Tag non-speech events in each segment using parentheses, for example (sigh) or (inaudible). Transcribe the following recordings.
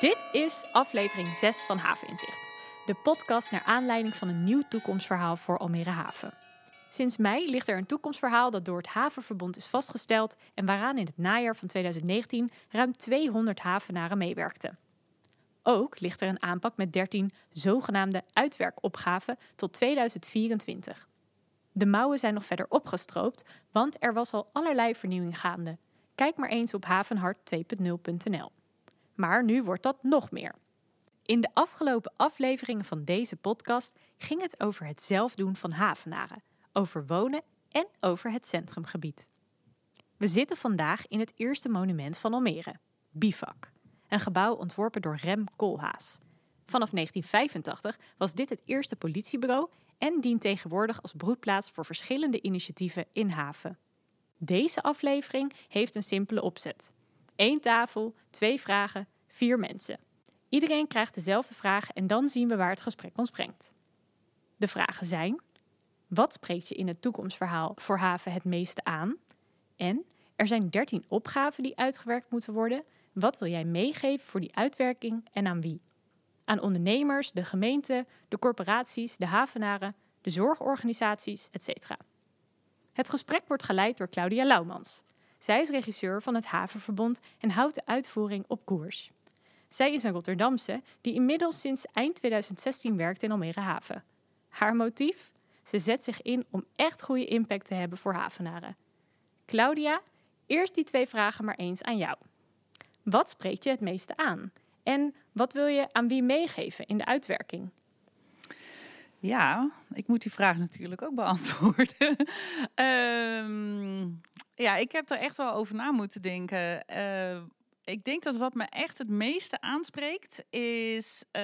Dit is aflevering 6 van Haveninzicht. De podcast naar aanleiding van een nieuw toekomstverhaal voor Almere Haven. Sinds mei ligt er een toekomstverhaal dat door het Havenverbond is vastgesteld en waaraan in het najaar van 2019 ruim 200 havenaren meewerkten. Ook ligt er een aanpak met 13 zogenaamde uitwerkopgaven tot 2024. De mouwen zijn nog verder opgestroopt, want er was al allerlei vernieuwing gaande. Kijk maar eens op havenhart2.0.nl. Maar nu wordt dat nog meer. In de afgelopen afleveringen van deze podcast ging het over het zelfdoen van havenaren, over wonen en over het centrumgebied. We zitten vandaag in het eerste monument van Almere, Bivak, een gebouw ontworpen door Rem Koolhaas. Vanaf 1985 was dit het eerste politiebureau en dient tegenwoordig als broedplaats voor verschillende initiatieven in haven. Deze aflevering heeft een simpele opzet. Eén tafel, twee vragen, vier mensen. Iedereen krijgt dezelfde vraag en dan zien we waar het gesprek ons brengt. De vragen zijn: wat spreekt je in het toekomstverhaal voor haven het meeste aan? En er zijn 13 opgaven die uitgewerkt moeten worden. Wat wil jij meegeven voor die uitwerking en aan wie? Aan ondernemers, de gemeente, de corporaties, de havenaren, de zorgorganisaties, etc. Het gesprek wordt geleid door Claudia Laumans. Zij is regisseur van het Havenverbond en houdt de uitvoering op koers. Zij is een Rotterdamse die inmiddels sinds eind 2016 werkt in Almere Haven. Haar motief? Ze zet zich in om echt goede impact te hebben voor havenaren. Claudia, eerst die twee vragen maar eens aan jou. Wat spreekt je het meeste aan? En wat wil je aan wie meegeven in de uitwerking? Ja, ik moet die vraag natuurlijk ook beantwoorden. um, (laughs) ja, ik heb er echt wel over na moeten denken. Uh, ik denk dat wat me echt het meeste aanspreekt, is uh,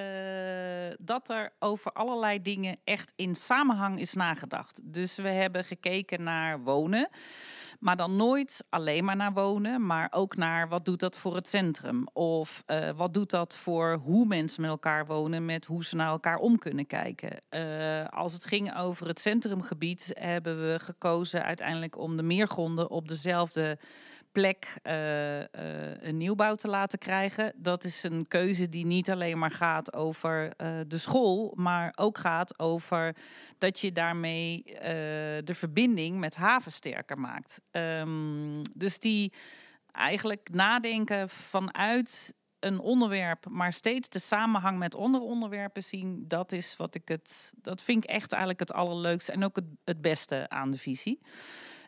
dat er over allerlei dingen echt in samenhang is nagedacht. Dus we hebben gekeken naar wonen. Maar dan nooit alleen maar naar wonen, maar ook naar wat doet dat voor het centrum? Of uh, wat doet dat voor hoe mensen met elkaar wonen, met hoe ze naar elkaar om kunnen kijken? Uh, als het ging over het centrumgebied, hebben we gekozen uiteindelijk om de meergronden op dezelfde plek uh, uh, een nieuwbouw te laten krijgen. Dat is een keuze die niet alleen maar gaat over uh, de school, maar ook gaat over dat je daarmee de verbinding met haven sterker maakt. Um, dus die eigenlijk nadenken vanuit een onderwerp, maar steeds de samenhang met andere onderwerpen zien, dat is wat ik het, dat vind ik echt eigenlijk het allerleukste en ook het, het beste aan de visie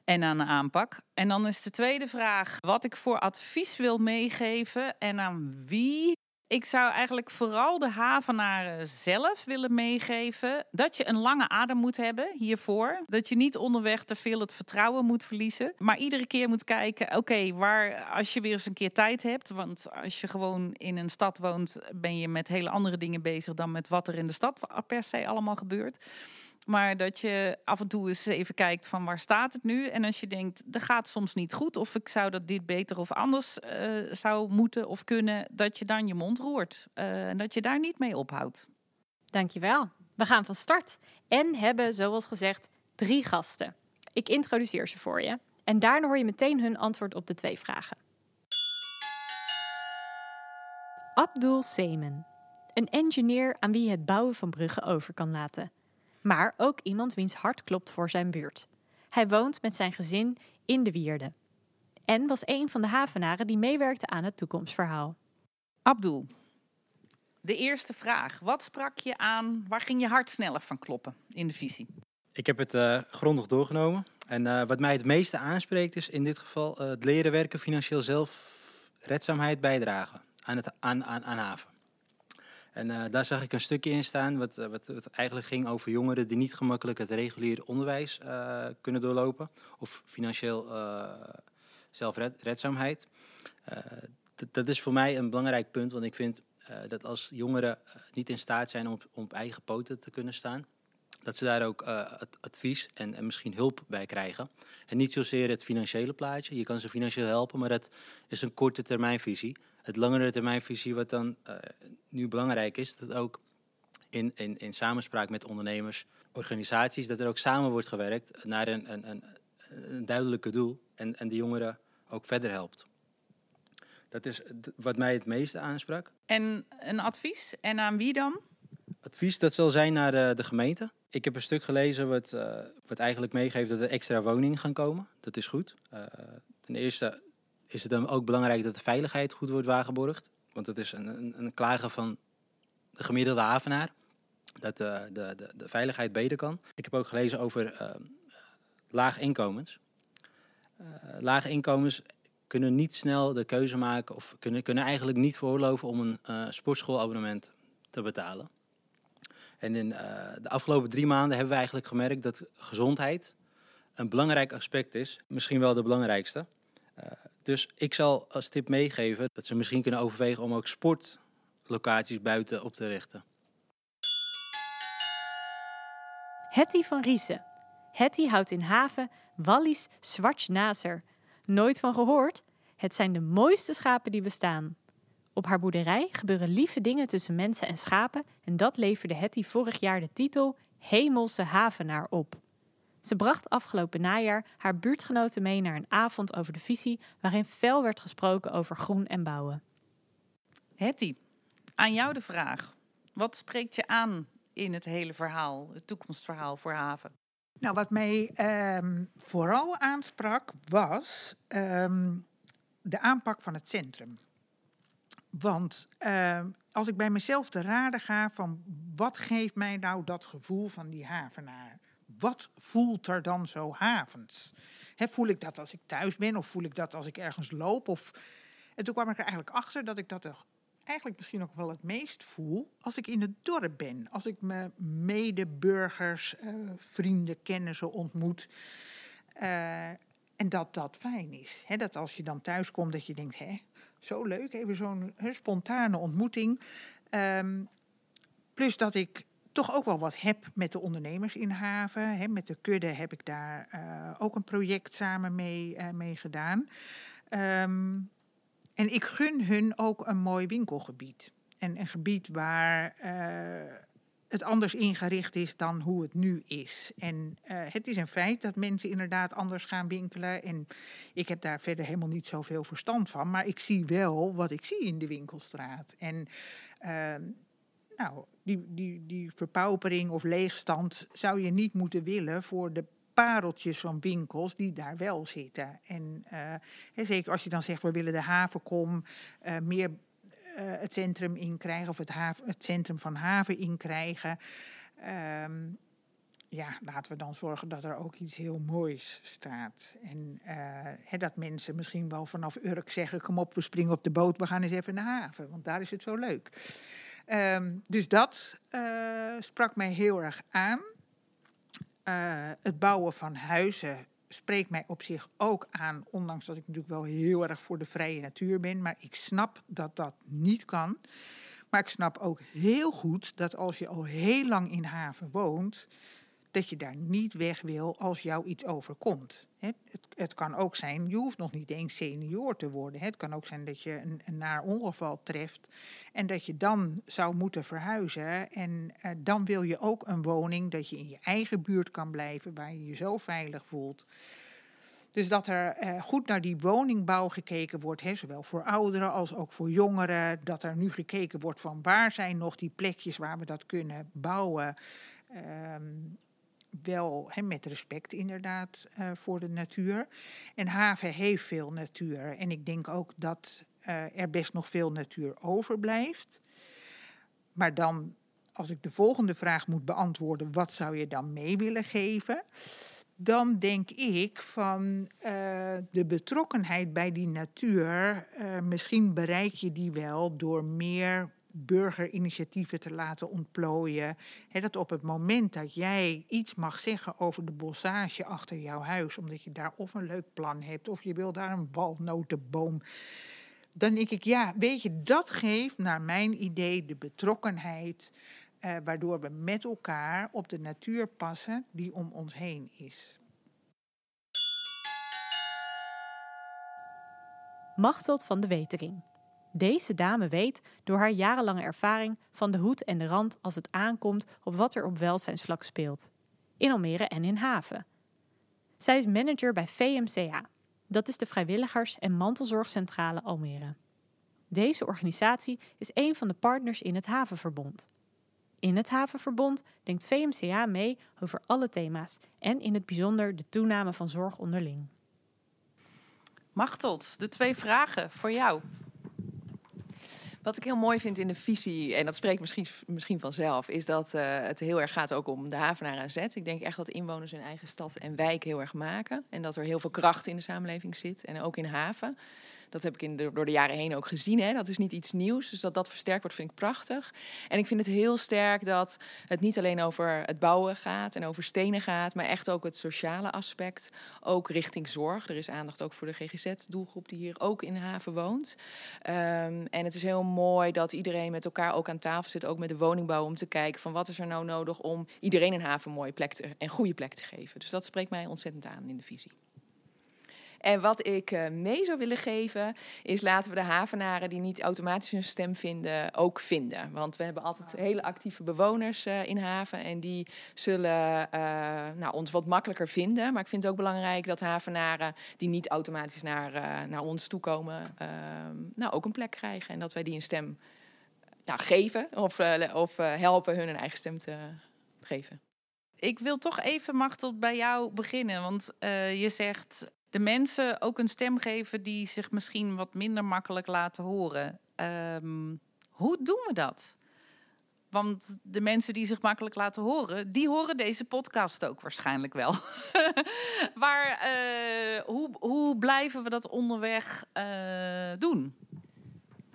en aan de aanpak. En dan is de tweede vraag wat ik voor advies wil meegeven en aan wie. Ik zou eigenlijk vooral de havenaren zelf willen meegeven dat je een lange adem moet hebben hiervoor. Dat je niet onderweg te veel het vertrouwen moet verliezen. Maar iedere keer moet kijken, oké, waar als je weer eens een keer tijd hebt. Want als je gewoon in een stad woont, ben je met hele andere dingen bezig dan met wat er in de stad per se allemaal gebeurt. Maar dat je af en toe eens even kijkt van waar staat het nu? En als je denkt, dat gaat soms niet goed. Of ik zou dat dit beter of anders uh, zou moeten of kunnen. Dat je dan je mond roert. Uh, en dat je daar niet mee ophoudt. Dankjewel. We gaan van start. En hebben, zoals gezegd, drie gasten. Ik introduceer ze voor je. En daarna hoor je meteen hun antwoord op de twee vragen. Abdul Semen. Een engineer aan wie het bouwen van bruggen over kan laten maar ook iemand wiens hart klopt voor zijn buurt. Hij woont met zijn gezin in de Wierde en was een van de havenaren die meewerkte aan het toekomstverhaal. Abdul, de eerste vraag. Wat sprak je aan? Waar ging je hart sneller van kloppen in de visie? Ik heb het uh, grondig doorgenomen. En uh, wat mij het meeste aanspreekt is in dit geval uh, het leren werken, financieel zelfredzaamheid bijdragen aan, het, aan, aan, aan haven. En uh, daar zag ik een stukje in staan, wat, wat, wat, eigenlijk ging over jongeren die niet gemakkelijk het reguliere onderwijs uh, kunnen doorlopen. Of financieel zelfredzaamheid. dat is voor mij een belangrijk punt, want ik vind dat als jongeren niet in staat zijn om, om op eigen poten te kunnen staan, dat ze daar ook advies en, en, misschien hulp bij krijgen. En niet zozeer het financiële plaatje. Je kan ze financieel helpen, maar dat is een korte termijnvisie het langere termijnvisie, wat dan uh, nu belangrijk is, dat ook in, in, in samenspraak met ondernemers, organisaties, dat er ook samen wordt gewerkt naar een, een, een, een duidelijke doel en, en de jongeren ook verder helpt. Dat is wat mij het meeste aansprak. En een advies? En aan wie dan? Advies dat zal zijn naar de, de gemeente. Ik heb een stuk gelezen wat, eh, wat eigenlijk meegeeft dat er extra woningen gaan komen. Dat is goed. Eh, ten eerste is het dan ook belangrijk dat de veiligheid goed wordt waargeborgd. Want dat is een, een, een klagen van de gemiddelde havenaar. Dat eh, de, de, de veiligheid beter kan. Ik heb ook gelezen over eh, laag inkomens. Eh, lage inkomens kunnen niet snel de keuze maken of kunnen, kunnen eigenlijk niet veroorloven om een sportschoolabonnement te betalen. En in de afgelopen drie maanden hebben we eigenlijk gemerkt dat gezondheid een belangrijk aspect is. Misschien wel de belangrijkste. Dus ik zal als tip meegeven dat ze misschien kunnen overwegen om ook sportlocaties buiten op te richten. Hetty van Riesen. Hetty houdt in haven Wallis Zwartsnazer. Nooit van gehoord? Het zijn de mooiste schapen die bestaan. Op haar boerderij gebeuren lieve dingen tussen mensen en schapen en dat leverde Hetty vorig jaar de titel Hemelse Havenaar op. Ze bracht afgelopen najaar haar buurtgenoten mee naar een avond over de visie waarin fel werd gesproken over groen en bouwen. Hetty, aan jou de vraag. Wat spreekt je aan in het hele verhaal, het toekomstverhaal voor haven? Nou, wat mij ehm, vooral aansprak was ehm, de aanpak van het centrum. Want ehm, als ik bij mezelf te raden ga van wat geeft mij nou dat gevoel van die havenaar? Wat voelt er dan zo havens? Hè, voel ik dat als ik thuis ben of voel ik dat als ik ergens loop? Of... En toen kwam ik er eigenlijk achter dat ik dat er eigenlijk misschien ook wel het meest voel als ik in het dorp ben. Als ik mijn medeburgers, eh, vrienden, kennissen ontmoet. Eh, en dat dat fijn is. Dat als je dan thuis komt, dat je denkt, hè, zo leuk, even zo'n spontane ontmoeting. Ehm, plus dat ik toch ook wel wat heb met de ondernemers in Haven. Hè, met de kudde heb ik daar eh, ook een project samen mee, eh, mee gedaan. Ehm, en ik gun hun ook een mooi winkelgebied. En een gebied waar eh, het anders ingericht is dan hoe het nu is. En het is een feit dat mensen inderdaad anders gaan winkelen. En ik heb daar verder helemaal niet zoveel verstand van. Maar ik zie wel wat ik zie in de winkelstraat. En ehm, nou, die, die, die verpaupering of leegstand zou je niet moeten willen voor de pareltjes van winkels die daar wel zitten. En eh, zeker als je dan zegt, we willen de havenkom eh, meer eh, het centrum inkrijgen... of het, haven, het centrum van haven inkrijgen... Ehm, ja, laten we dan zorgen dat er ook iets heel moois staat. En dat mensen misschien wel vanaf Urk zeggen... kom op, we springen op de boot, we gaan eens even naar haven. Want daar is het zo leuk. Ehm, dus dat eh, sprak mij heel erg aan. Eh, het bouwen van huizen spreekt mij op zich ook aan, ondanks dat ik natuurlijk wel heel erg voor de vrije natuur ben. Maar ik snap dat dat niet kan. Maar ik snap ook heel goed dat als je al heel lang in haven woont, dat je daar niet weg wil als jou iets overkomt. Hè, Het, het kan ook zijn, je hoeft nog niet eens senior te worden. Het kan ook zijn dat je een, een naar ongeval treft en dat je dan zou moeten verhuizen. En eh, dan wil je ook een woning dat je in je eigen buurt kan blijven, waar je je zo veilig voelt. Dus dat er eh, goed naar die woningbouw gekeken wordt, hè, zowel voor ouderen als ook voor jongeren. Dat er nu gekeken wordt van waar zijn nog die plekjes waar we dat kunnen bouwen. Ehm, wel met respect inderdaad eh, voor de natuur. En haven heeft veel natuur. En ik denk ook dat eh, er best nog veel natuur overblijft. Maar dan, als ik de volgende vraag moet beantwoorden, wat zou je dan mee willen geven? Dan denk ik van eh, de betrokkenheid bij die natuur. misschien bereik je die wel door meer burgerinitiatieven te laten ontplooien. Dat op het moment dat jij iets mag zeggen over de bossage achter jouw huis, omdat je daar of een leuk plan hebt, of je wil daar een walnotenboom. Dan denk ik, ja, weet je, dat geeft naar mijn idee de betrokkenheid, eh, waardoor we met elkaar op de natuur passen die om ons heen is. Machteld van de Wetering. Deze dame weet door haar jarenlange ervaring van de hoed en de rand als het aankomt op wat er op welzijnsvlak speelt. In Almere en in Haven. Zij is manager bij VMCA. Dat is de Vrijwilligers- en Mantelzorgcentrale Almere. Deze organisatie is een van de partners in het Havenverbond. In het Havenverbond denkt VMCA mee over alle thema's en in het bijzonder de toename van zorg onderling. Machteld, de twee vragen voor jou. Wat ik heel mooi vind in de visie, en dat spreekt misschien, misschien vanzelf, is dat uh, het heel erg gaat ook om de havenaar aan zet. Ik denk echt dat inwoners hun eigen stad en wijk heel erg maken. En dat er heel veel kracht in de samenleving zit. En ook in haven. Dat heb ik in door de jaren heen ook gezien. Hè. Dat is niet iets nieuws. Dus dat dat versterkt wordt, vind ik prachtig. En ik vind het heel sterk dat het niet alleen over het bouwen gaat en over stenen gaat, maar echt ook het sociale aspect. Ook richting zorg. Er is aandacht ook voor de GGZ-doelgroep die hier ook in haven woont. Um, en het is heel mooi dat iedereen met elkaar ook aan tafel zit, ook met de woningbouw, om te kijken van wat is er nou nodig om iedereen een haven een mooie plek en goede plek te geven. Dus dat spreekt mij ontzettend aan in de visie. En wat ik uh, mee zou willen geven, is laten we de havenaren die niet automatisch hun stem vinden, ook vinden. Want we hebben altijd hele actieve bewoners uh, in haven en die zullen uh, nou, ons wat makkelijker vinden. Maar ik vind het ook belangrijk dat havenaren die niet automatisch naar, naar ons toe komen, ehm, nou, ook een plek krijgen. En dat wij die een stem nou, geven of, of helpen hun een eigen stem te geven. Ik wil toch even, Machtel, bij jou beginnen. Want je zegt de mensen ook een stem geven die zich misschien wat minder makkelijk laten horen. Um, hoe doen we dat? Want de mensen die zich makkelijk laten horen, die horen deze podcast ook waarschijnlijk wel. (laughs) maar uh, hoe, hoe blijven we dat onderweg uh, doen?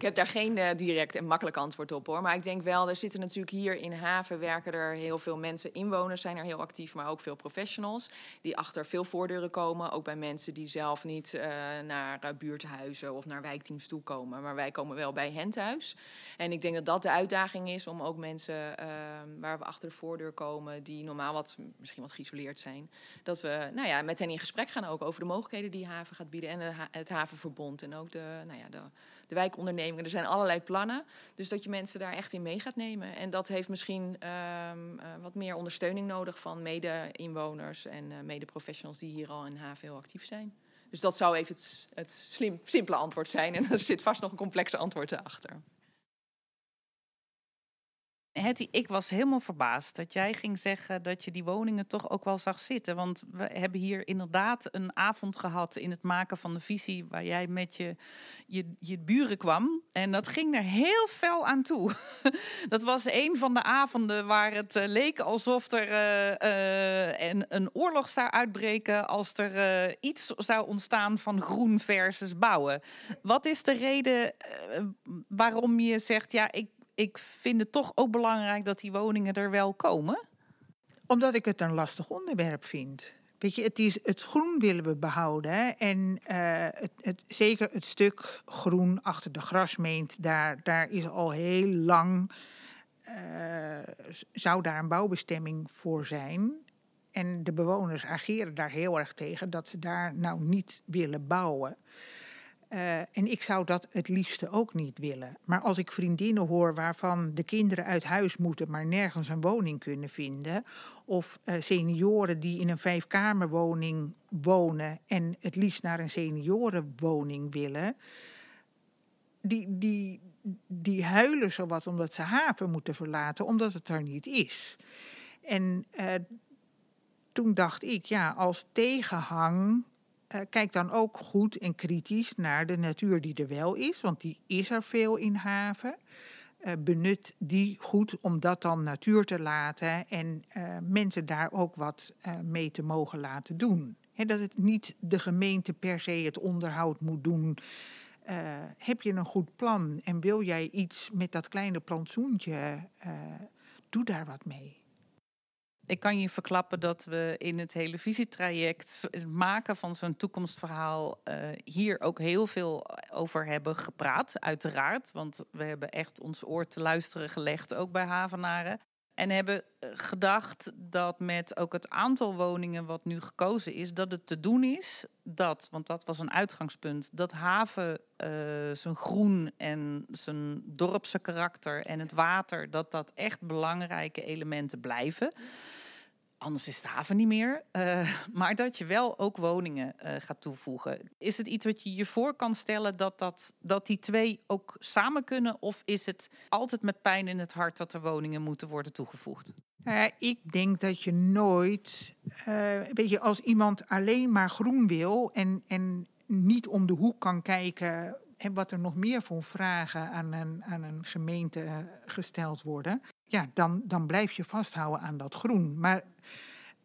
Ik heb daar geen uh, direct en makkelijk antwoord op hoor. Maar ik denk wel, er zitten natuurlijk hier in Haven werken er heel veel mensen. Inwoners zijn er heel actief, maar ook veel professionals. Die achter veel voordeuren komen. Ook bij mensen die zelf niet uh, naar uh, buurthuizen of naar wijkteams toe komen. Maar wij komen wel bij hen thuis. En ik denk dat dat de uitdaging is om ook mensen ehm, waar we achter de voordeur komen. Die normaal wat, misschien wat geïsoleerd zijn. Dat we nou ja, met hen in gesprek gaan ook over de mogelijkheden die Haven gaat bieden. En het Havenverbond en ook de, nou ja, de de wijkondernemingen. Er zijn allerlei plannen. Dus dat je mensen daar echt in mee gaat nemen. En dat heeft misschien um, uh, wat meer ondersteuning nodig van mede-inwoners en uh, mede-professionals die hier al in haven heel actief zijn. Dus dat zou even het, het slim, simpele antwoord zijn. En er zit vast nog een complexe antwoord erachter. Hetty, ik was helemaal verbaasd dat jij ging zeggen dat je die woningen toch ook wel zag zitten. Want we hebben hier inderdaad een avond gehad in het maken van de visie waar jij met je, je, je buren kwam. En dat ging er heel fel aan toe. (laughs) dat was een van de avonden waar het uh, leek alsof er uh, een, een, oorlog zou uitbreken als er iets zou ontstaan van groen versus bouwen. Wat is de reden waarom je zegt, ja, ik ik vind het toch ook belangrijk dat die woningen er wel komen. Omdat ik het een lastig onderwerp vind. Weet je, het, is, het groen willen we behouden. En uh, het, het, zeker het stuk groen achter de grasmeent, daar, daar is al heel lang. Uh, zou daar een bouwbestemming voor zijn. En de bewoners ageren daar heel erg tegen dat ze daar nou niet willen bouwen. Uh, en ik zou dat het liefste ook niet willen. Maar als ik vriendinnen hoor waarvan de kinderen uit huis moeten, maar nergens een woning kunnen vinden. Of uh, senioren die in een vijfkamerwoning wonen en het liefst naar een seniorenwoning willen. Die, die, die huilen zowat omdat ze haven moeten verlaten, omdat het er niet is. En uh, toen dacht ik, ja, als tegenhang uh, kijk dan ook goed en kritisch naar de natuur die er wel is, want die is er veel in haven. Uh, benut die goed om dat dan natuur te laten en uh, mensen daar ook wat mee te mogen laten doen. Dat het niet de gemeente per se het onderhoud moet doen. heb je een goed plan en wil jij iets met dat kleine plantsoentje, doe daar wat mee. Ik kan je verklappen dat we in het televisietraject, het maken van zo'n toekomstverhaal, uh, hier ook heel veel over hebben gepraat, uiteraard. Want we hebben echt ons oor te luisteren gelegd, ook bij Havenaren. En hebben eh, gedacht dat met ook het aantal woningen wat nu gekozen is, dat het te doen is dat, want dat was een uitgangspunt, dat haven uh, zijn groen en zijn dorpse karakter en het water, dat dat echt belangrijke elementen blijven. Anders is de haven niet meer. Uh, (laughs) maar dat je wel ook woningen uh, gaat toevoegen. Is het iets wat je je voor kan stellen dat, dat, dat die twee ook samen kunnen? Of is het altijd met pijn in het hart dat er woningen moeten worden toegevoegd? Uh, ik denk dat je nooit, weet je, als iemand alleen maar groen wil en, en niet om de hoek kan kijken en wat er nog meer voor vragen aan een, aan een gemeente gesteld worden, ja, dan, dan blijf je vasthouden aan dat groen. Maar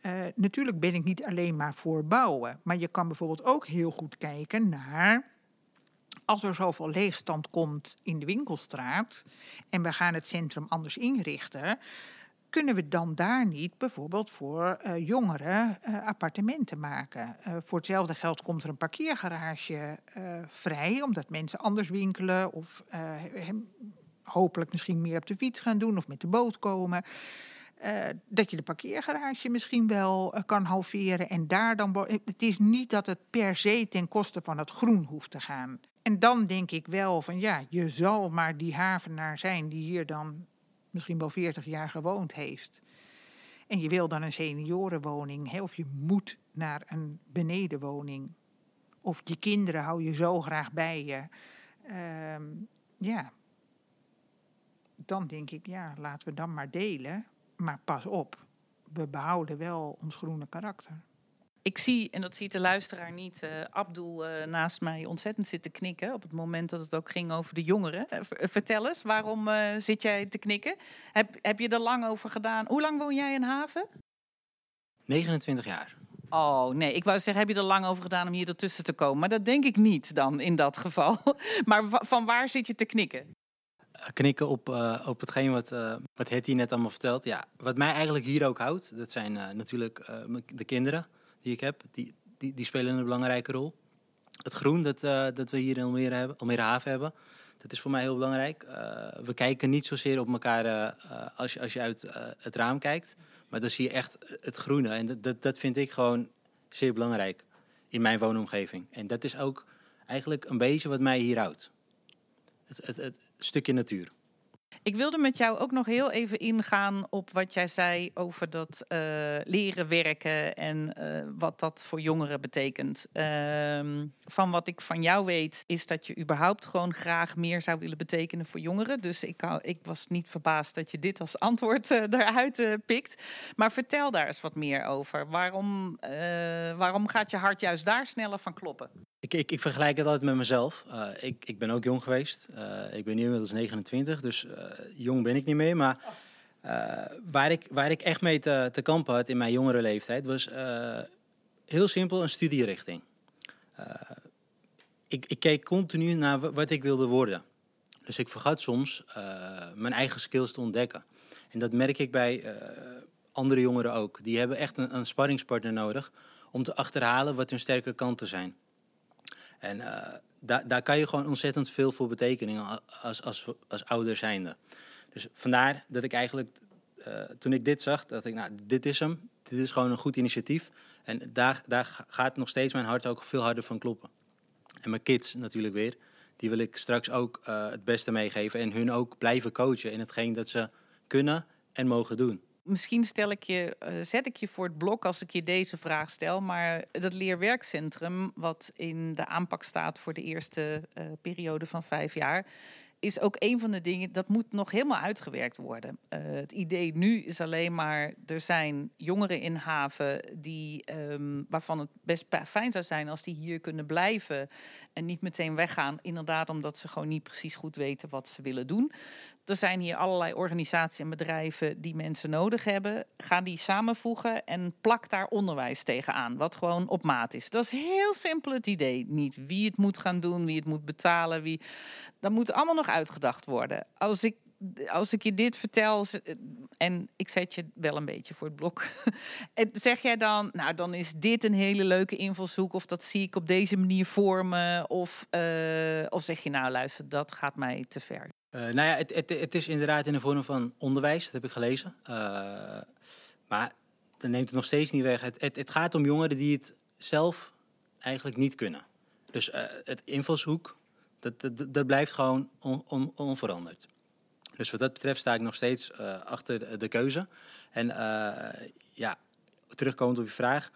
uh, natuurlijk ben ik niet alleen maar voor bouwen. Maar je kan bijvoorbeeld ook heel goed kijken naar. Als er zoveel leegstand komt in de winkelstraat en we gaan het centrum anders inrichten, kunnen we dan daar niet bijvoorbeeld voor uh, jongeren uh, appartementen maken? Voor hetzelfde geld komt er een parkeergarage vrij, omdat mensen anders winkelen of hopelijk misschien meer op de fiets gaan doen of met de boot komen. Uh, dat je de parkeergarage misschien wel uh, kan halveren. En daar dan. Het is niet dat het per se ten koste van het groen hoeft te gaan. En dan denk ik wel van ja, je zal maar die havenaar zijn die hier dan misschien wel 40 jaar gewoond heeft. En je wil dan een seniorenwoning, of je moet naar een benedenwoning. Of je kinderen hou je zo graag bij je. Uh, ja, dan denk ik, ja, laten we dan maar delen. Maar pas op, we behouden wel ons groene karakter. Ik zie, en dat ziet de luisteraar niet, uh, Abdul uh, naast mij ontzettend zitten knikken. Op het moment dat het ook ging over de jongeren. Uh, vertel eens, waarom zit jij te knikken? Heb, heb je er lang over gedaan? Hoe lang woon jij in Haven? 29 jaar. Oh nee, ik wou zeggen, heb je er lang over gedaan om hier ertussen te komen? Maar dat denk ik niet dan in dat geval. (laughs) Maar van waar zit je te knikken? Knikken op, uh, op hetgeen wat, uh, wat Hetty net allemaal vertelt. Ja, wat mij eigenlijk hier ook houdt, dat zijn uh, natuurlijk de kinderen die ik heb. Die, die, die spelen een belangrijke rol. Het groen dat, dat we hier in Almere, hebben, Almere Haven hebben, dat is voor mij heel belangrijk. we kijken niet zozeer op elkaar als, je, als je uit het raam kijkt. Maar dan zie je echt het groene. En dat, dat, dat vind ik gewoon zeer belangrijk in mijn woonomgeving. En dat is ook eigenlijk een beetje wat mij hier houdt. Het, het, het, stukje natuur. Ik wilde met jou ook nog heel even ingaan op wat jij zei over dat uh, leren werken en uh, wat dat voor jongeren betekent. Uh, van wat ik van jou weet, is dat je überhaupt gewoon graag meer zou willen betekenen voor jongeren. Dus ik, ik was niet verbaasd dat je dit als antwoord uh, (laughs) eruit pikt. Maar vertel daar eens wat meer over. Waarom, waarom gaat je hart juist daar sneller van kloppen? Ik, ik, vergelijk het altijd met mezelf. Uh, ik, ik, ben ook jong geweest. Uh, ik ben nu inmiddels 29, dus uh, jong ben ik niet meer. Maar waar, ik, waar ik echt mee te, te kampen had in mijn jongere leeftijd was heel simpel een studierichting. ik, ik keek continu naar wat ik wilde worden. Dus ik vergat soms mijn eigen skills te ontdekken. En dat merk ik bij andere jongeren ook. Die hebben echt een, een sparringspartner nodig om te achterhalen wat hun sterke kanten zijn. En uh, daar, kan je gewoon ontzettend veel voor betekenen als, als, als ouder zijnde. Dus vandaar dat ik eigenlijk, uh, toen ik dit zag, dacht ik, nou, dit is hem. Dit is gewoon een goed initiatief. En daar, daar gaat nog steeds mijn hart ook veel harder van kloppen. En mijn kids natuurlijk weer. Die wil ik straks ook uh, het beste meegeven. En hun ook blijven coachen in hetgeen dat ze kunnen en mogen doen misschien stel ik je, uh, zet ik je voor het blok als ik je deze vraag stel. Maar dat leerwerkcentrum, wat in de aanpak staat voor de eerste uh, periode van vijf jaar, is ook een van de dingen dat moet nog helemaal uitgewerkt worden. Uh, het idee nu is alleen maar er zijn jongeren in haven die, um, waarvan het best fijn zou zijn als die hier kunnen blijven en niet meteen weggaan. Inderdaad, omdat ze gewoon niet precies goed weten wat ze willen doen. Er zijn hier allerlei organisaties en bedrijven die mensen nodig hebben. Ga die samenvoegen en plak daar onderwijs tegenaan, wat gewoon op maat is. Dat is heel simpel het idee. Niet wie het moet gaan doen, wie het moet betalen. Wie... Dat moet allemaal nog uitgedacht worden. Als ik als ik je dit vertel, en ik zet je wel een beetje voor het blok, (laughs) zeg jij dan, nou dan is dit een hele leuke invalshoek, of dat zie ik op deze manier vormen, of, uh, of zeg je nou luister, dat gaat mij te ver? Uh, nou ja, het, het, het, is inderdaad in de vorm van onderwijs, dat heb ik gelezen. Maar dat neemt het nog steeds niet weg. Het, het, gaat om jongeren die het zelf eigenlijk niet kunnen. Dus het invalshoek, dat, dat, dat blijft gewoon on, on, onveranderd. Dus wat dat betreft sta ik nog steeds uh, achter de, de, keuze. En uh, ja, terugkomend op je vraag,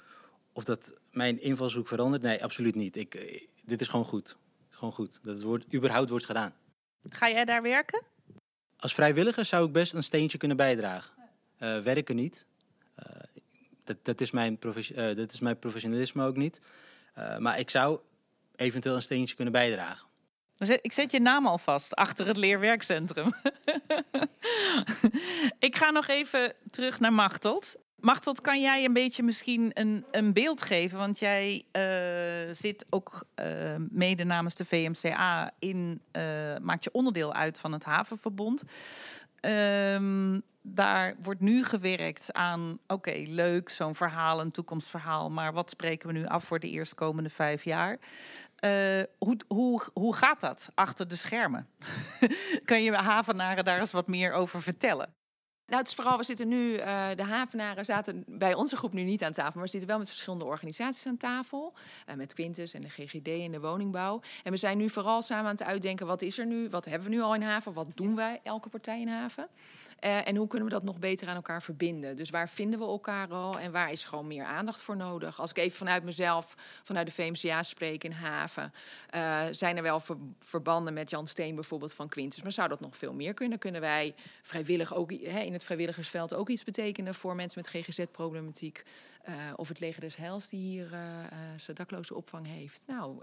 of dat mijn invalshoek verandert? Nee, absoluut niet. Ik, eh, dit is gewoon goed. Gewoon goed. Dat het wordt, überhaupt wordt gedaan. Ga jij daar werken? Als vrijwilliger zou ik best een steentje kunnen bijdragen. Eh, werken niet. Eh, dat, dat, is mijn eh, dat is mijn professionalisme ook niet. Eh, maar ik zou eventueel een steentje kunnen bijdragen. Ik zet je naam alvast achter het leerwerkcentrum. (laughs) ik ga nog even terug naar Machteld. Machteld, kan jij een beetje misschien een, een beeld geven? Want jij eh, zit ook eh, mede namens de VMCA in, eh, maakt je onderdeel uit van het Havenverbond. Ehm, daar wordt nu gewerkt aan, oké, leuk, zo'n verhaal, een toekomstverhaal, maar wat spreken we nu af voor de eerstkomende vijf jaar? Eh, hoe, hoe, hoe gaat dat achter de schermen? (laughs) kan je havenaren daar eens wat meer over vertellen? Nou, het is vooral, we zitten nu, eh, de havenaren zaten bij onze groep nu niet aan tafel, maar we zitten wel met verschillende organisaties aan tafel. Eh, met Quintus en de GGD en de woningbouw. En we zijn nu vooral samen aan het uitdenken, wat is er nu, wat hebben we nu al in haven, wat doen wij, elke partij in haven. Eh, en hoe kunnen we dat nog beter aan elkaar verbinden? Dus waar vinden we elkaar al en waar is gewoon meer aandacht voor nodig? Als ik even vanuit mezelf, vanuit de VMCA spreek in haven, eh, zijn er wel ver- verbanden met Jan Steen bijvoorbeeld van Quintus. Maar zou dat nog veel meer kunnen? Kunnen wij vrijwillig ook in het vrijwilligersveld ook iets betekenen voor mensen met GGZ-problematiek? Eh, of het leger des Heils die hier zijn dakloze opvang heeft. Nou,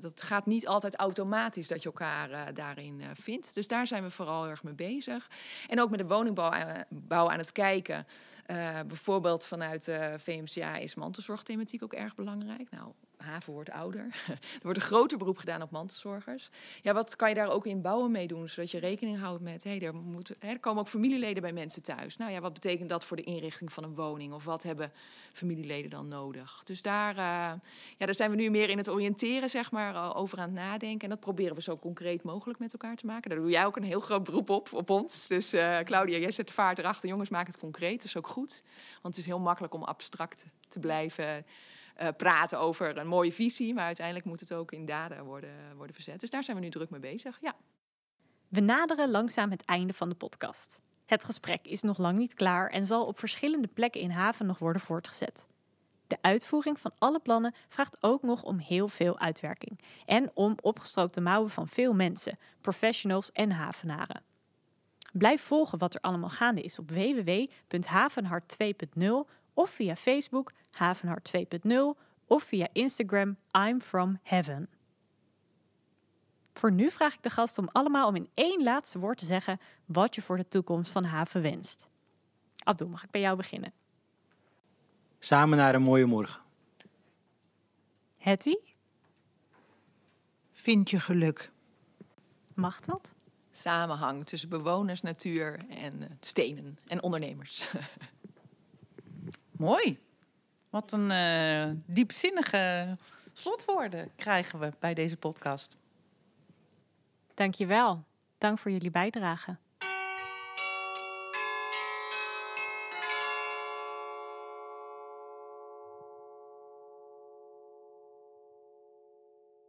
dat gaat niet altijd automatisch dat je elkaar daarin vindt. Dus daar zijn we vooral erg mee bezig. En ook met de woningbouw aan, bouw aan het kijken. Eh, bijvoorbeeld vanuit de VMCA is mantelzorgthematiek ook erg belangrijk. Nou, haven wordt ouder. (laughs) er wordt een groter beroep gedaan op mantelzorgers. Ja, wat kan je daar ook in bouwen mee doen, zodat je rekening houdt met... Hey, er, komen ook familieleden bij mensen thuis. Nou ja, wat betekent dat voor de inrichting van een woning? Of wat hebben familieleden dan nodig? Dus daar, eh, ja, daar zijn we nu meer in het oriënteren, zeg maar, over aan het nadenken. En dat proberen we zo concreet mogelijk met elkaar te maken. Daar doe jij ook een heel groot beroep op, op ons. Dus eh, Claudia, jij zet de vaart erachter. Jongens, maak het concreet. Dat is ook goed. Want het is heel makkelijk om abstract te blijven eh, praten over een mooie visie. Maar uiteindelijk moet het ook in daden worden, worden verzet. Dus daar zijn we nu druk mee bezig. Ja. We naderen langzaam het einde van de podcast. Het gesprek is nog lang niet klaar en zal op verschillende plekken in haven nog worden voortgezet. De uitvoering van alle plannen vraagt ook nog om heel veel uitwerking en om opgestroopte mouwen van veel mensen, professionals en havenaren. Blijf volgen wat er allemaal gaande is op www.havenhart 2.0 of via Facebook Havenhart 2.0 of via Instagram I'm from heaven. Voor nu vraag ik de gast om allemaal om in één laatste woord te zeggen wat je voor de toekomst van haven wenst. Abdul, mag ik bij jou beginnen? Samen naar een mooie morgen. Hetty, Vind je geluk? mag dat? Samenhang tussen bewoners, natuur en eh, stenen en ondernemers. (laughs) Mooi. Wat een eh, diepzinnige slotwoorden krijgen we bij deze podcast. Dankjewel. Dank voor jullie bijdrage.